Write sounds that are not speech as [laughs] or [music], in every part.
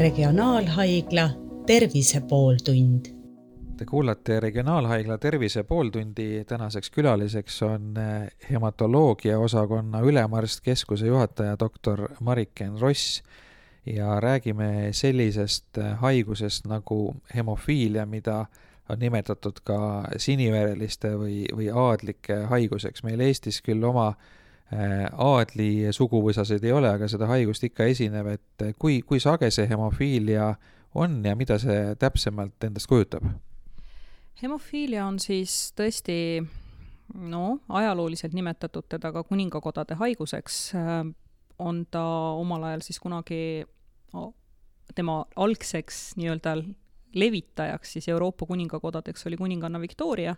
Regionaalhaigla Tervise pooltund. Te kuulate Regionaalhaigla Tervise pooltundi, tänaseks külaliseks on eh, hematoloogia osakonna ülemarst, keskuse juhataja doktor Mariken Ross ja räägime sellisest eh, haigusest nagu hemofiilia, mida on nimetatud ka sinivereliste või, või aadlike haiguseks. meil Eestis küll oma äh, aadli suguvõsasid ei ole, aga seda haigust ikka esineb, et kui, kui sage see hemofiilia on ja mida see täpsemalt endast kujutab? hemofiilia on siis tõesti no ajalooliselt nimetatud teda ka kuningakodade haiguseks, äh, on ta omal ajal siis kunagi tema algseks nii-öelda levitajaks siis Euroopa kuningakodadeks oli kuninganna Victoria,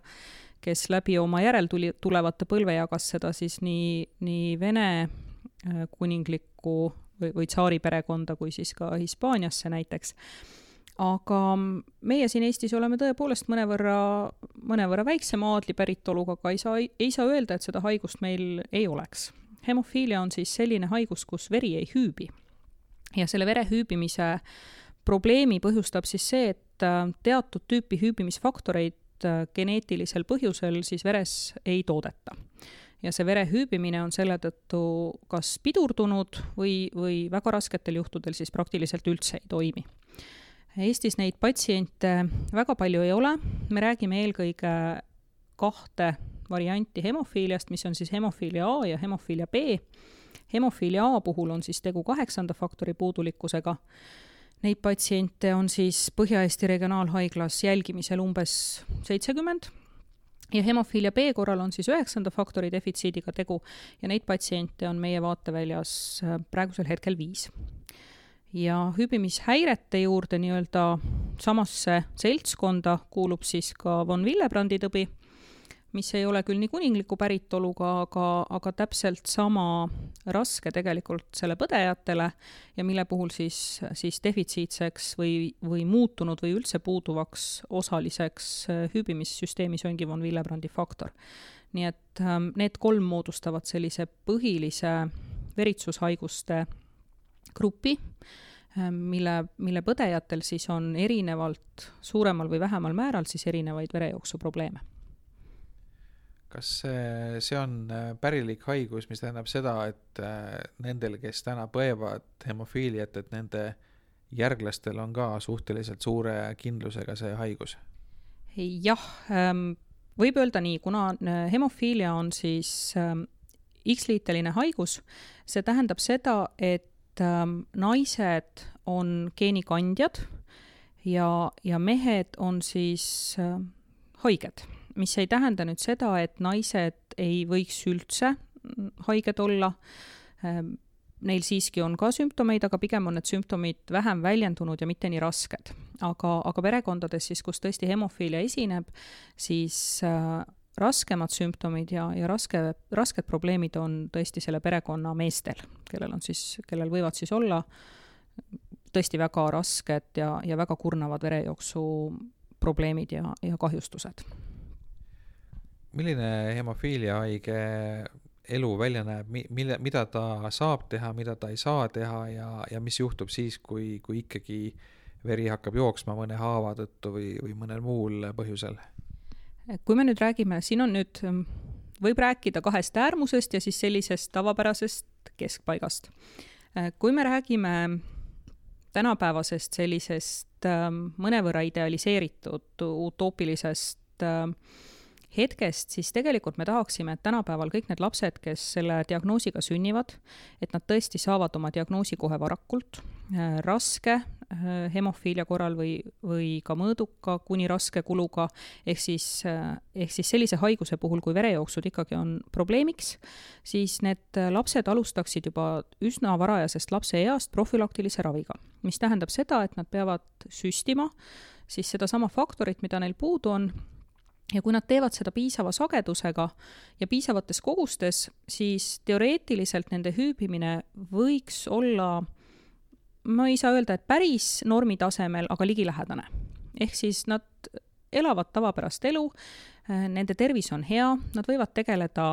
kes läbi oma järeltuli, tulevate põlve jagas seda siis nii, nii Vene äh, kuninglikku või, või tsaari perekonda kui siis ka Hispaaniasse näiteks. aga meie siin Eestis oleme tõepoolest mõnevõrra, mõnevõrra väiksema aadli päritoluga, aga ei saa, ei saa öelda, et seda haigust meil ei oleks. hemofiilia on siis selline haigus, kus veri ei hüübi. ja selle vere hüübimise äh, probleemi põhjustab siis see, et äh, teatud tüüpi hüübimisfaktoreid äh, geneetilisel põhjusel siis veres ei toodeta. ja see vere hüübimine on selle tõttu kas pidurdunud või, või väga rasketel juhtudel siis praktiliselt üldse ei toimi. Eestis neid patsiente väga palju ei ole, me räägime eelkõige kahte varianti hemofiiliast, mis on siis hemofiilia A ja hemofiilia B. hemofiilia A puhul on siis tegu kaheksanda faktori puudulikkusega Neid patsiente on siis Põhja-Eesti Regionaalhaiglas jälgimisel umbes seitsekümmend ja hemofiilia B korral on siis üheksanda faktori defitsiidiga tegu ja neid patsiente on meie vaateväljas äh, praegusel hetkel viis. ja hüübimishäirete juurde nii-öelda samasse seltskonda kuulub siis ka von Willebrandi tõbi mis ei ole küll nii kuningliku päritoluga, aga, aga täpselt sama raske tegelikult selle põdejatele ja mille puhul siis, siis defitsiitseks või, või muutunud või üldse puuduvaks osaliseks hüübimissüsteemis ongi von Willebrandi faktor. nii et ähm, need kolm moodustavad sellise põhilise veritsushaiguste grupi, ähm, mille, mille põdejatel siis on erinevalt, suuremal või vähemal määral siis erinevaid verejooksuprobleeme kas see, see on äh, pärilik haigus, mis tähendab seda, et äh, nendel, kes täna põevad hemofiiliat, et nende järglastel on ka suhteliselt suure kindlusega see haigus? jah, ähm, võib öelda nii, kuna äh, hemofiilia on siis ähm, X-liiteline haigus, see tähendab seda, et ähm, naised on geenikandjad ja, ja mehed on siis haiged mis ei tähenda nüüd seda, et naised ei võiks üldse haiged olla, ehm, neil siiski on ka sümptomeid, aga pigem on need sümptomid vähem väljendunud ja mitte nii rasked. aga, aga perekondades siis, kus tõesti hemofiilia esineb, siis äh, raskemad sümptomid ja, ja raske, rasked probleemid on tõesti selle perekonna meestel, kellel on siis, kellel võivad siis olla tõesti väga rasked ja, ja väga kurnavad verejooksu probleemid ja, ja kahjustused milline hemofiilia haige elu välja näeb, mille, mida ta saab teha, mida ta ei saa teha ja, ja mis juhtub siis, kui, kui ikkagi veri hakkab jooksma mõne haava tõttu või, või mõnel muul põhjusel? kui me nüüd räägime, siin on nüüd, võib rääkida kahest äärmusest ja siis sellisest tavapärasest keskpaigast. kui me räägime tänapäevasest sellisest mõnevõrra idealiseeritud utoopilisest äh, hetkest, siis tegelikult me tahaksime, et tänapäeval kõik need lapsed, kes selle diagnoosiga sünnivad, et nad tõesti saavad oma diagnoosi kohe varakult, äh, raske äh, hemofiilia korral või, või ka mõõduka kuni raske kuluga, ehk siis, äh, ehk siis sellise haiguse puhul, kui verejooksud ikkagi on probleemiks, siis need lapsed alustaksid juba üsna varajasest lapseeast profülaktilise raviga, mis tähendab seda, et nad peavad süstima siis sedasama faktorit, mida neil puudu on, ja kui nad teevad seda piisava sagedusega ja piisavates kogustes, siis teoreetiliselt nende hüübimine võiks olla, ma ei saa öelda, et päris normi tasemel, aga ligilähedane. ehk siis nad elavad tavapärast elu, nende tervis on hea, nad võivad tegeleda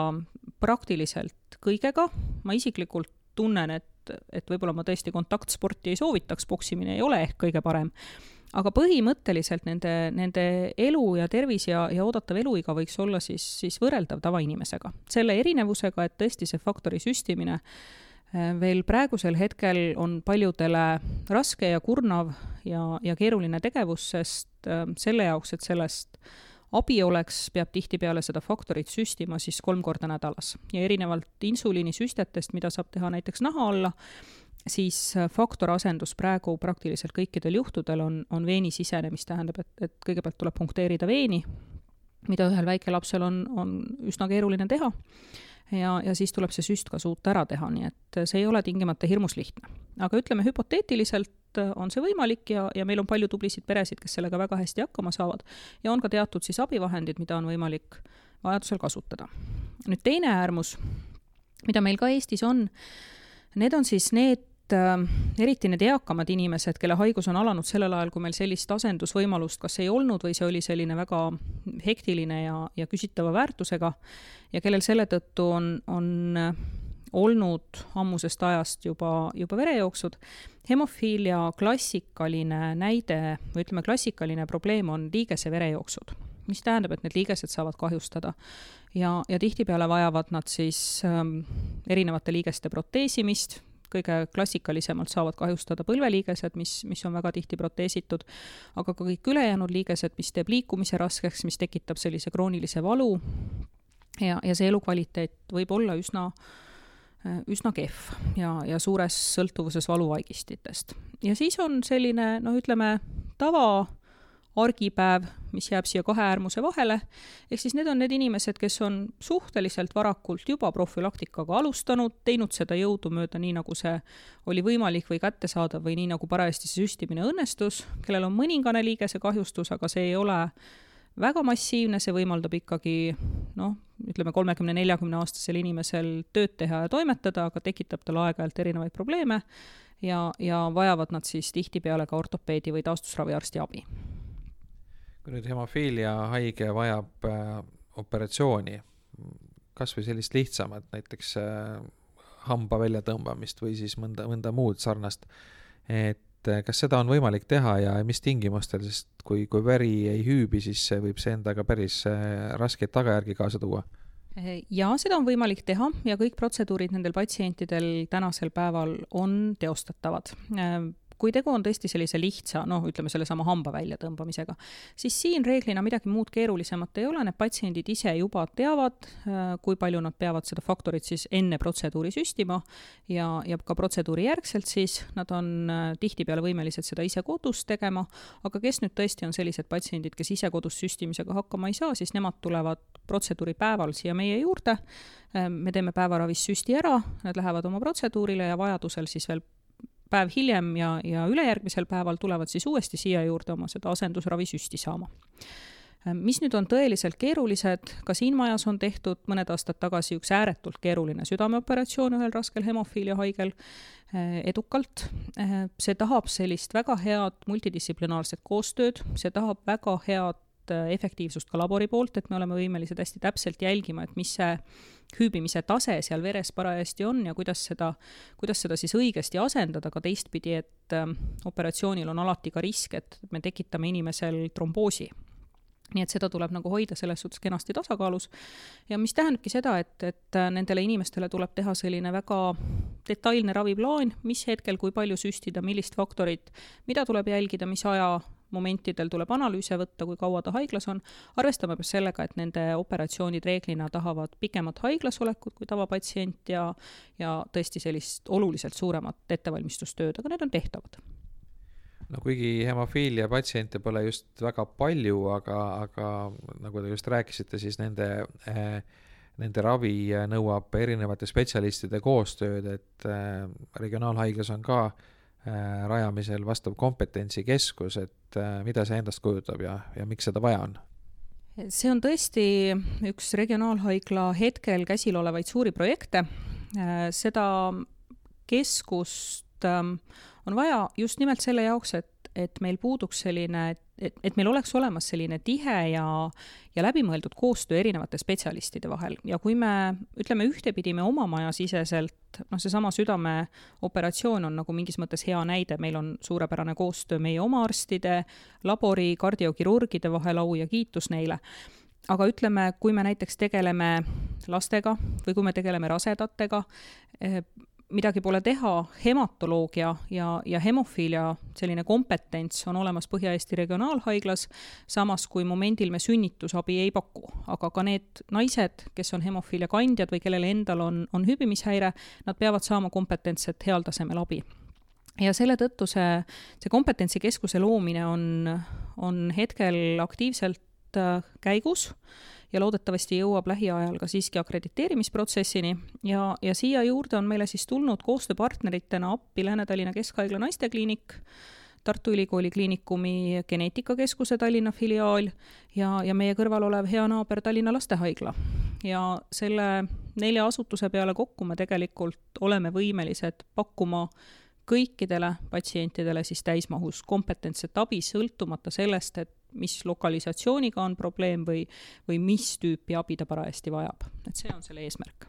praktiliselt kõigega, ma isiklikult tunnen, et et võib-olla ma tõesti kontaktsporti ei soovitaks, poksimine ei ole ehk kõige parem, aga põhimõtteliselt nende, nende elu ja tervis ja, ja oodatav eluiga võiks olla siis, siis võrreldav tavainimesega. selle erinevusega, et tõesti see faktori süstimine äh, veel praegusel hetkel on paljudele raske ja kurnav ja, ja keeruline tegevus, sest äh, selle jaoks, et sellest abi oleks, peab tihtipeale seda faktorit süstima siis kolm korda nädalas. Ja erinevalt insuliinisüstetest, mida saab teha näiteks naha alla, siis äh, faktorasendus praegu praktiliselt kõikidel juhtudel on, on veenisisene, mis tähendab, et, et kõigepealt tuleb punkteerida veeni, mida ühel väikelapsel on, on üsna keeruline teha, ja, ja siis tuleb see süst ka suuta ära teha, nii et see ei ole tingimata hirmus lihtne. aga ütleme, hüpoteetiliselt on see võimalik ja, ja meil on palju tublisid peresid, kes sellega väga hästi hakkama saavad ja on ka teatud siis abivahendid, mida on võimalik vajadusel kasutada. nüüd teine äärmus, mida meil ka Eestis on, need on siis need äh, eriti need eakamad inimesed, kelle haigus on alanud sellel ajal, kui meil sellist asendusvõimalust kas ei olnud või see oli selline väga hektiline ja, ja küsitava väärtusega ja kellel selle tõttu on, on äh, olnud ammusest ajast juba, juba verejooksud. hemofiilia klassikaline näide või ütleme, klassikaline probleem on liigese verejooksud, mis tähendab, et need liigesed saavad kahjustada. ja, ja tihtipeale vajavad nad siis ähm, erinevate liigeste proteesimist, kõige klassikalisemalt saavad kahjustada põlveliigesed, mis, mis on väga tihti proteesitud, aga ka kõik ülejäänud liigesed, mis teeb liikumise raskeks, mis tekitab sellise kroonilise valu ja, ja see elukvaliteet võib olla üsna üsna kehv ja, ja suures sõltuvuses valuvaigistitest. ja siis on selline, noh, ütleme, tava argipäev, mis jääb siia kahe äärmuse vahele, ehk siis need on need inimesed, kes on suhteliselt varakult juba profülaktikaga alustanud, teinud seda jõudumööda, nii nagu see oli võimalik või kättesaadav või nii, nagu parajasti see süstimine õnnestus, kellel on mõningane liigesekahjustus, aga see ei ole väga massiivne, see võimaldab ikkagi noh, ütleme kolmekümne, neljakümne aastasel inimesel tööd teha ja toimetada, aga tekitab talle aeg-ajalt erinevaid probleeme ja, ja vajavad nad siis tihtipeale ka ortopeedi või taastusraviarsti abi kui nüüd hemofiilia haige vajab äh, operatsiooni, kas või sellist lihtsamat, näiteks äh, hamba väljatõmbamist või siis mõnda, mõnda muud sarnast, et äh, kas seda on võimalik teha ja mis tingimustel, sest kui, kui veri ei hüübi, siis võib see endaga päris äh, raskeid tagajärgi kaasa tuua. Jaa, seda on võimalik teha ja kõik protseduurid nendel patsientidel tänasel päeval on teostatavad. Äh, kui tegu on tõesti sellise lihtsa, noh, ütleme sellesama hamba väljatõmbamisega, siis siin reeglina midagi muud keerulisemat ei ole, need patsiendid ise juba teavad, äh, kui palju nad peavad seda faktorit siis enne protseduuri süstima ja, ja ka protseduuri järgselt siis. Nad on äh, tihtipeale võimelised seda ise kodus tegema, aga kes nüüd tõesti on sellised patsiendid, kes ise kodus süstimisega hakkama ei saa, siis nemad tulevad protseduuri päeval siia meie juurde, äh, me teeme päevaravis süsti ära, nad lähevad oma protseduurile ja vajadusel siis veel päev hiljem ja, ja ülejärgmisel päeval tulevad siis uuesti siia juurde oma seda asendusravisüsti saama. mis nüüd on tõeliselt keerulised, ka siin majas on tehtud mõned aastad tagasi üks ääretult keeruline südameoperatsioon ühel raskel hemofiilia haigel eh, edukalt. See tahab sellist väga head multidistsiplinaarset koostööd, see tahab väga head efektiivsust ka labori poolt, et me oleme võimelised hästi täpselt jälgima, et mis see hüübimise tase seal veres parajasti on ja kuidas seda, kuidas seda siis õigesti asendada ka teistpidi, et äh, operatsioonil on alati ka risk, et me tekitame inimesel tromboosi. Nii et seda tuleb nagu hoida selles suhtes kenasti tasakaalus. Ja mis tähendabki seda, et, et äh, nendele inimestele tuleb teha selline väga detailne raviplaan, mis hetkel, kui palju süstida, millist faktorit, mida tuleb jälgida, mis aja momentidel tuleb analüüse võtta, kui kaua ta haiglas on, arvestama peab sellega, et nende operatsioonid reeglina tahavad pikemat haiglas olekut kui tavapatsient ja ja tõesti sellist oluliselt suuremat ettevalmistustööd, aga need on tehtavad. No kuigi hemofiilia patsiente pole just väga palju, aga, aga nagu te just rääkisite, siis nende eh, Nende ravi nõuab erinevate spetsialistide koostööd, et eh, regionaalhaiglas on ka Äh, rajamisel vastav kompetentsikeskus, et äh, mida see endast kujutab ja, ja miks seda vaja on? see on tõesti üks regionaalhaigla hetkel käsil olevaid suuri projekte. Äh, seda keskust ähm, on vaja just nimelt selle jaoks, et, et meil puuduks selline, et, et meil oleks olemas selline tihe ja, ja läbimõeldud koostöö erinevate spetsialistide vahel. Ja kui me ütleme ühtepidi me oma majasiseselt, noh, seesama südameoperatsioon on nagu mingis mõttes hea näide, meil on suurepärane koostöö meie oma arstide, labori, kardiokirurgide vahel, au ja kiitus neile. Aga ütleme, kui me näiteks tegeleme lastega või kui me tegeleme rasedatega, eh, midagi pole teha, hematoloogia ja, ja hemofiilia selline kompetents on olemas Põhja-Eesti Regionaalhaiglas, samas kui momendil me sünnitusabi ei paku. aga ka need naised, kes on hemofiilia kandjad või kellel endal on, on hübimishäire, nad peavad saama kompetentset heal tasemel abi ja selle tõttu see, see kompetentsikeskuse loomine on, on hetkel aktiivselt äh, käigus ja loodetavasti jõuab lähiajal ka siiski akrediteerimisprotsessini ja, ja siia juurde on meile siis tulnud koostööpartneritena appi Lääne-Tallinna Keskhaigla naistekliinik, Tartu Ülikooli Kliinikumi geneetikakeskuse Tallinna filiaal ja, ja meie kõrval olev hea naaber Tallinna Lastehaigla. ja selle nelja asutuse peale kokku me tegelikult oleme võimelised pakkuma kõikidele patsientidele siis täismahus kompetentset abi, sõltumata sellest, et mis lokalisatsiooniga on probleem või, või mis tüüpi abi ta parajasti vajab, et see on selle eesmärk.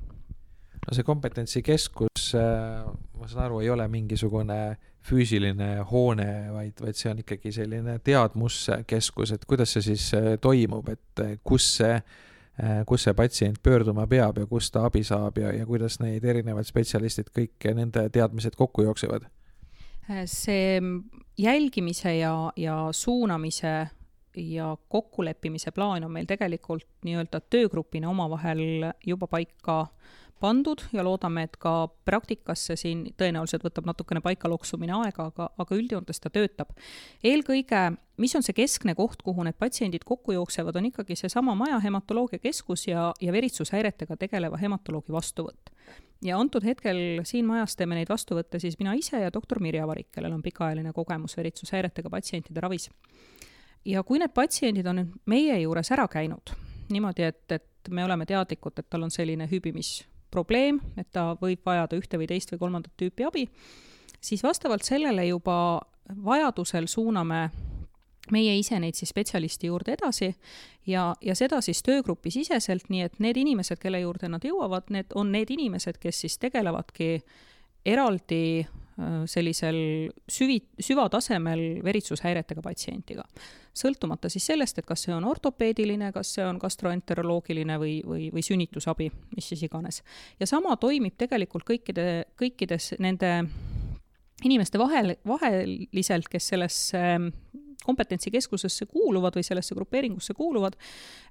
no see kompetentsikeskus, äh, ma saan aru, ei ole mingisugune füüsiline hoone, vaid, vaid see on ikkagi selline teadmuskeskus, et kuidas see siis äh, toimub, et äh, kus see kus see patsient pöörduma peab ja kust ta abi saab ja, ja kuidas neid erinevad spetsialistid kõik nende teadmised kokku jooksevad? see jälgimise ja, ja suunamise ja kokkuleppimise plaan on meil tegelikult nii-öelda töögrupina omavahel juba paika pandud ja loodame, et ka praktikasse siin tõenäoliselt võtab natukene paika loksumine aega, aga, aga üldjoontes ta töötab. eelkõige, mis on see keskne koht, kuhu need patsiendid kokku jooksevad, on ikkagi seesama Maja hematoloogiakeskus ja, ja veritsushäiretega tegeleva hematoloogi vastuvõtt. ja antud hetkel siin majas teeme neid vastuvõtte siis mina ise ja doktor Mirja Varik, kellel on pikaajaline kogemus veritsushäiretega patsientide ravis ja kui need patsiendid on nüüd meie juures ära käinud niimoodi, et, et me oleme teadlikud, et tal on selline hübimisprobleem, et ta võib vajada ühte või teist või kolmandat tüüpi abi, siis vastavalt sellele juba vajadusel suuname meie ise neid siis spetsialisti juurde edasi ja, ja seda siis töögrupi siseselt, nii et need inimesed, kelle juurde nad jõuavad, need on need inimesed, kes siis tegelevadki eraldi sellisel süvi, süvatasemel veritsushäiretega patsientiga. sõltumata siis sellest, et kas see on ortopeediline, kas see on gastroenteroloogiline või, või, või sünnitusabi, mis siis iganes. ja sama toimib tegelikult kõikide, kõikides nende inimeste vahel, vaheliselt, kes sellesse kompetentsikeskusesse kuuluvad või sellesse grupeeringusse kuuluvad,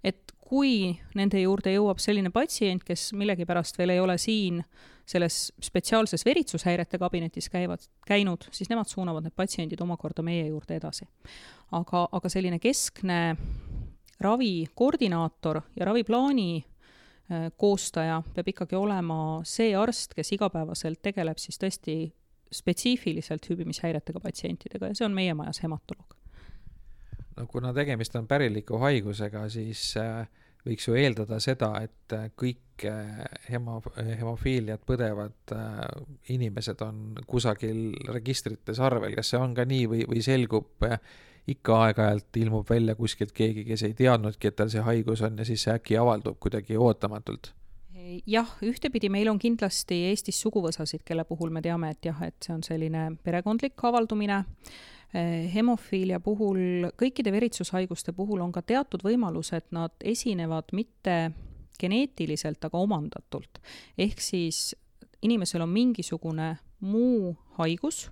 et kui nende juurde jõuab selline patsient, kes millegipärast veel ei ole siin selles spetsiaalses veritsushäirete kabinetis käivad, käinud, siis nemad suunavad need patsiendid omakorda meie juurde edasi. aga, aga selline keskne ravikoordinaator ja raviplaani äh, koostaja peab ikkagi olema see arst, kes igapäevaselt tegeleb siis tõesti spetsiifiliselt hübimishäiretega patsientidega ja see on meie majas hematoloog no kuna tegemist on päriliku haigusega, siis äh, võiks ju eeldada seda, et äh, kõik äh, hemo, hemofiiliat põdevad inimesed on kusagil registrites arvel, kas see on ka nii või, või selgub ikka aeg-ajalt ilmub välja kuskilt keegi, kes ei teadnudki, et tal see haigus on ja siis see äkki avaldub kuidagi ootamatult? jah, ühtepidi meil on kindlasti Eestis suguvõsasid, kelle puhul me teame, et jah, et see on selline perekondlik avaldumine hemofiilia puhul, kõikide veritsushaiguste puhul on ka teatud võimalus, et nad esinevad mitte geneetiliselt, aga omandatult. ehk siis inimesel on mingisugune muu haigus,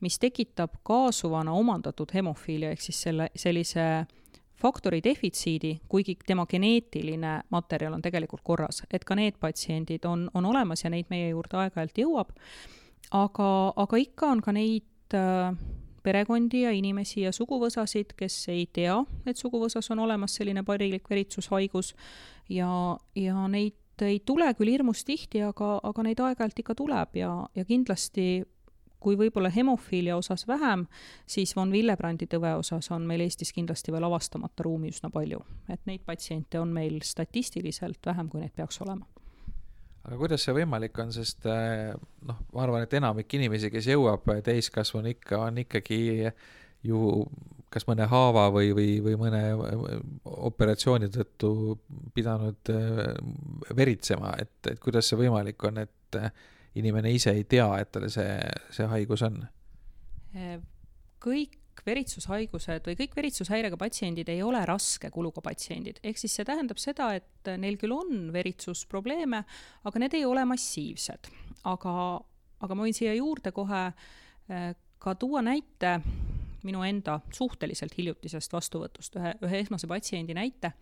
mis tekitab kaasuvana omandatud hemofiilia, ehk siis selle, sellise faktori defitsiidi, kuigi tema geneetiline materjal on tegelikult korras, et ka need patsiendid on, on olemas ja neid meie juurde aeg-ajalt jõuab, aga, aga ikka on ka neid äh, perekondi ja inimesi ja suguvõsasid, kes ei tea, et suguvõsas on olemas selline parilik veritsushaigus ja, ja neid ei tule küll hirmus tihti, aga, aga neid aeg-ajalt ikka tuleb ja, ja kindlasti kui võib-olla hemofiilia osas vähem, siis von Willebrandi tõve osas on meil Eestis kindlasti veel avastamata ruumi üsna palju. et neid patsiente on meil statistiliselt vähem, kui neid peaks olema aga kuidas see võimalik on, sest eh, noh, ma arvan, et enamik inimesi, kes jõuab täiskasvanuikka, on ikkagi ju kas mõne haava või, või, või mõne operatsiooni tõttu pidanud veritsema, et, et kuidas see võimalik on, et inimene ise ei tea, et tal see, see haigus on? kõik veritsushaigused või kõik veritsushäirega patsiendid ei ole raske kuluga patsiendid, ehk siis see tähendab seda, et neil küll on veritsusprobleeme, aga need ei ole massiivsed. aga, aga ma võin siia juurde kohe eh, ka tuua näite minu enda suhteliselt hiljutisest vastuvõtust, ühe, ühe esmase patsiendi näite,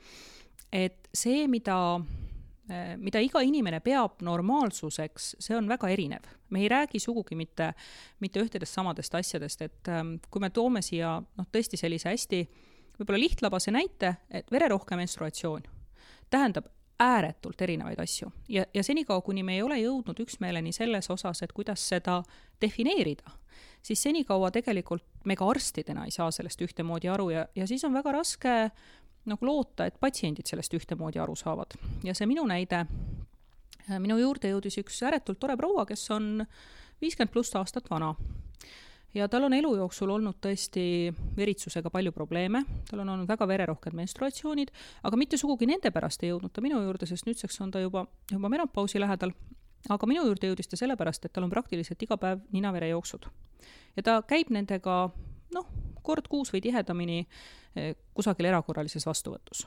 et see, mida mida iga inimene peab normaalsuseks, see on väga erinev. me ei räägi sugugi mitte, mitte ühtedest samadest asjadest, et ähm, kui me toome siia noh, tõesti sellise hästi võib-olla lihtlabase näite, et vererohke menstruatsioon tähendab ääretult erinevaid asju ja, ja senikaua, kuni me ei ole jõudnud üksmeeleni selles osas, et kuidas seda defineerida, siis senikaua tegelikult me ka arstidena ei saa sellest ühtemoodi aru ja, ja siis on väga raske nagu loota, et patsiendid sellest ühtemoodi aru saavad. ja see minu näide, äh, minu juurde jõudis üks ääretult tore proua, kes on viiskümmend pluss aastat vana. ja tal on elu jooksul olnud tõesti veritsusega palju probleeme, tal on olnud väga vererohked menstruatsioonid, aga mitte sugugi nende pärast ei jõudnud ta minu juurde, sest nüüdseks on ta juba, juba menopausi lähedal, aga minu juurde jõudis ta sellepärast, et tal on praktiliselt iga päev nina-verejooksud. ja ta käib nendega noh, kord kuus või tihedamini eh, kusagil erakorralises vastuvõtus.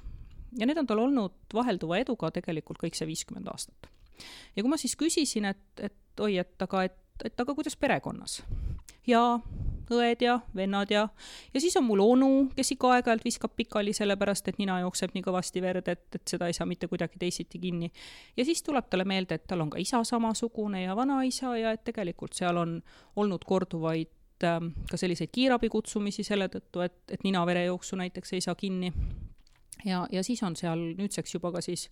ja need on tal olnud vahelduva eduga tegelikult kõik see viiskümmend aastat. ja kui ma siis küsisin, et, et oi, et aga, et, et aga kuidas perekonnas? ja õed ja vennad ja, ja siis on mul onu, kes ikka aeg-ajalt viskab pikali, sellepärast et nina jookseb nii kõvasti verd, et, et seda ei saa mitte kuidagi teisiti kinni. ja siis tuleb talle meelde, et tal on ka isa samasugune ja vanaisa ja et tegelikult seal on olnud korduvaid Ähm, ka selliseid kiirabi kutsumisi selle tõttu, et, et nina-verejooksu näiteks ei saa kinni. ja, ja siis on seal nüüdseks juba ka siis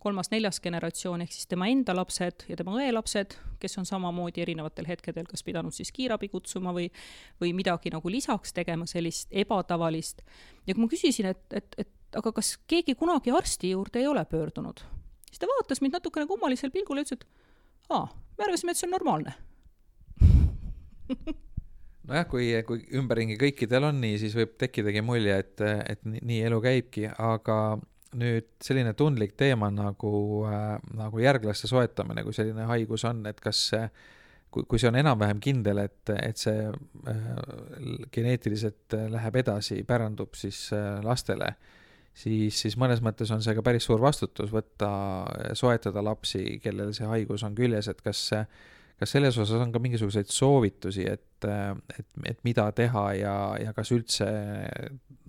kolmas-neljas generatsioon, ehk siis tema enda lapsed ja tema õe lapsed, kes on samamoodi erinevatel hetkedel kas pidanud siis kiirabi kutsuma või, või midagi nagu lisaks tegema, sellist ebatavalist. ja kui ma küsisin, et, et, et aga kas keegi kunagi arsti juurde ei ole pöördunud, siis ta vaatas mind natukene kummalisel pilgul ja ütles, et aa, me arvasime, et see on normaalne [laughs] nojah, kui, kui ümberringi kõikidel on nii, siis võib tekkidagi mulje, et, et nii elu käibki, aga nüüd selline tundlik teema nagu äh,, nagu järglaste soetamine, kui selline haigus on, et kas see, kui, kui see on enam-vähem kindel, et, et see äh, geneetiliselt läheb edasi, pärandub siis äh, lastele, siis, siis mõnes mõttes on see ka päris suur vastutus võtta, soetada lapsi, kellel see haigus on küljes, et kas see kas selles osas on ka mingisuguseid soovitusi, et, et, et mida teha ja, ja kas üldse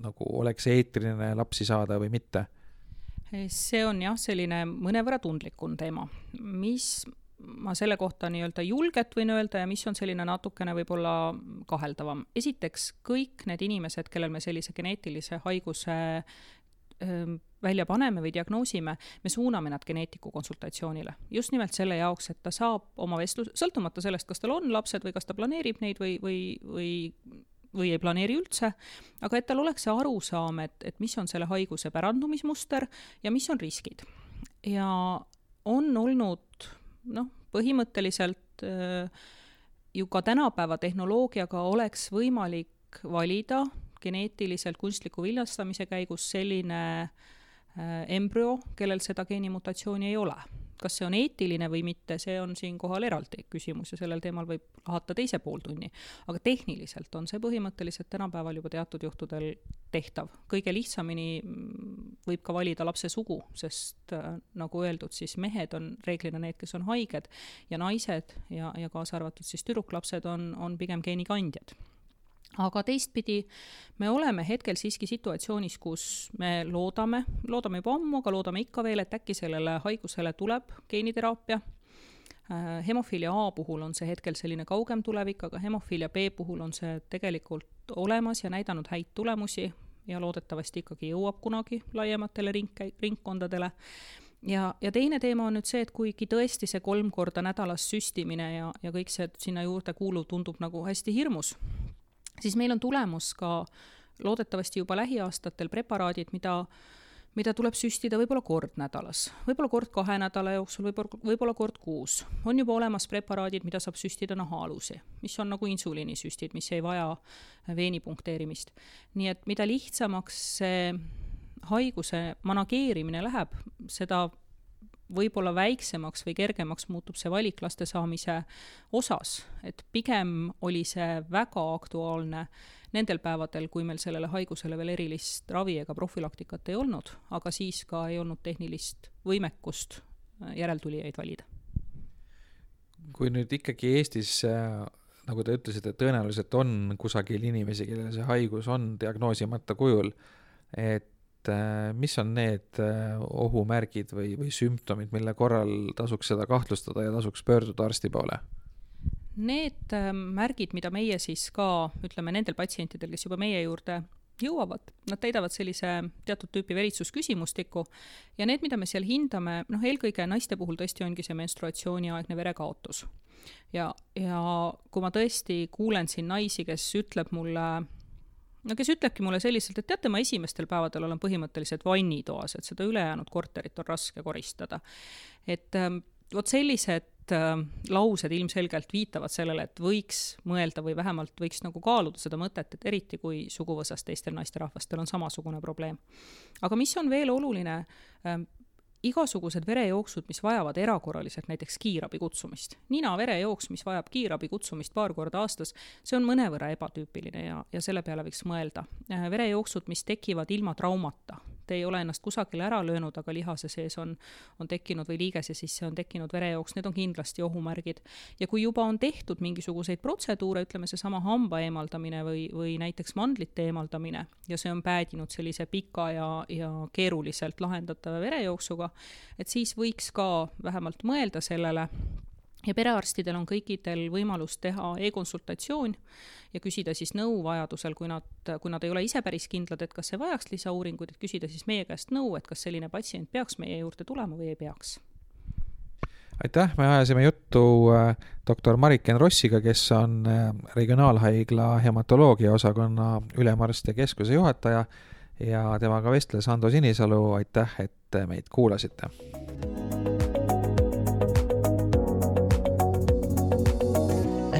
nagu oleks eetiline lapsi saada või mitte? see on jah, selline mõnevõrra tundlikum teema, mis ma selle kohta nii-öelda julget võin öelda ja mis on selline natukene võib-olla kaheldavam. esiteks, kõik need inimesed, kellel me sellise geneetilise haiguse välja paneme või diagnoosime, me suuname nad geneetiku konsultatsioonile. just nimelt selle jaoks, et ta saab oma vestlus, sõltumata sellest, kas tal on lapsed või kas ta planeerib neid või, või, või või ei planeeri üldse, aga et tal oleks see arusaam, et, et mis on selle haiguse pärandumismuster ja mis on riskid. ja on olnud noh, põhimõtteliselt ju ka tänapäeva tehnoloogiaga oleks võimalik valida geneetiliselt kunstliku viljastamise käigus selline äh, embrüo, kellel seda geenimutatsiooni ei ole. kas see on eetiline või mitte, see on siinkohal eraldi küsimus ja sellel teemal võib lahata teise pooltunni. aga tehniliselt on see põhimõtteliselt tänapäeval juba teatud juhtudel tehtav. kõige lihtsamini mm, võib ka valida lapse sugu, sest äh, nagu öeldud, siis mehed on reeglina need, kes on haiged ja naised ja, ja kaasa arvatud siis tüdruklapsed on, on pigem geenikandjad aga teistpidi, me oleme hetkel siiski situatsioonis, kus me loodame, loodame juba ammu, aga loodame ikka veel, et äkki sellele haigusele tuleb geeniteraapia. Äh, hemofiilia A puhul on see hetkel selline kaugem tulevik, aga hemofiilia B puhul on see tegelikult olemas ja näidanud häid tulemusi ja loodetavasti ikkagi jõuab kunagi laiematele ring, ringkondadele ja, ja teine teema on nüüd see, et kuigi tõesti see kolm korda nädalas süstimine ja, ja kõik see sinna juurde kuuluv tundub nagu hästi hirmus, siis meil on tulemus ka loodetavasti juba lähiaastatel preparaadid, mida mida tuleb süstida võib-olla kord nädalas, võib-olla kord kahe nädala jooksul, võib-olla, võib-olla kord kuus. on juba olemas preparaadid, mida saab süstida nahaalusi, mis on nagu insuliinisüstid, mis ei vaja veeni punkteerimist. nii et mida lihtsamaks see haiguse manageerimine läheb, seda võib-olla väiksemaks või kergemaks muutub see valik laste saamise osas, et pigem oli see väga aktuaalne nendel päevadel, kui meil sellele haigusele veel erilist ravi ega profülaktikat ei olnud, aga siis ka ei olnud tehnilist võimekust järeltulijaid valida. kui nüüd ikkagi Eestis äh, nagu te ütlesite, tõenäoliselt on kusagil inimesi, kellel see haigus on diagnoosimata kujul, et äh, mis on need ohumärgid või, või sümptomid, mille korral tasuks seda kahtlustada ja tasuks pöörduda arsti poole? Need ähm, märgid, mida meie siis ka ütleme nendel patsientidel, kes juba meie juurde jõuavad, nad täidavad sellise teatud tüüpi veritsusküsimustiku ja need, mida me seal hindame, noh, eelkõige naiste puhul tõesti ongi see menstruatsiooniaegne verekaotus. ja, ja kui ma tõesti kuulen siin naisi, kes ütleb mulle, no kes ütlebki mulle selliselt, et teate, ma esimestel päevadel olen põhimõtteliselt vannitoas, et seda ülejäänud korterit on raske koristada. et ähm, vot sellised äh, laused ilmselgelt viitavad sellele, et võiks mõelda või vähemalt võiks nagu kaaluda seda mõtet, et eriti kui suguvõsas teistel naisterahvastel on samasugune probleem. aga mis on veel oluline äh,, igasugused verejooksud, mis vajavad erakorraliselt näiteks kiirabi kutsumist, nina-verejooks, mis vajab kiirabi kutsumist paar korda aastas, see on mõnevõrra ebatüüpiline ja, ja selle peale võiks mõelda. Verejooksud, mis tekivad ilma traumata, te ei ole ennast kusagile ära löönud, aga lihase sees on, on tekkinud või liigese sisse on tekkinud verejooks, need on kindlasti ohumärgid. ja kui juba on tehtud mingisuguseid protseduure, ütleme seesama hamba eemaldamine või, või näiteks mandlite eemaldamine ja see on päädinud sellise pika ja, ja keeruliselt lahendatava verejooksuga, et siis võiks ka vähemalt mõelda sellele, ja perearstidel on kõikidel võimalus teha e-konsultatsioon ja küsida siis nõu vajadusel, kui nad, kui nad ei ole ise päris kindlad, et kas see vajaks lisauuringuid, et küsida siis meie käest nõu, et kas selline patsient peaks meie juurde tulema või ei peaks. aitäh, me ajasime juttu äh, doktor Mariken Rossiga, kes on äh, Regionaalhaigla hematoloogia osakonna ülemarst ja keskuse juhataja ja temaga vestles Ando Sinisalu, aitäh, et meid kuulasite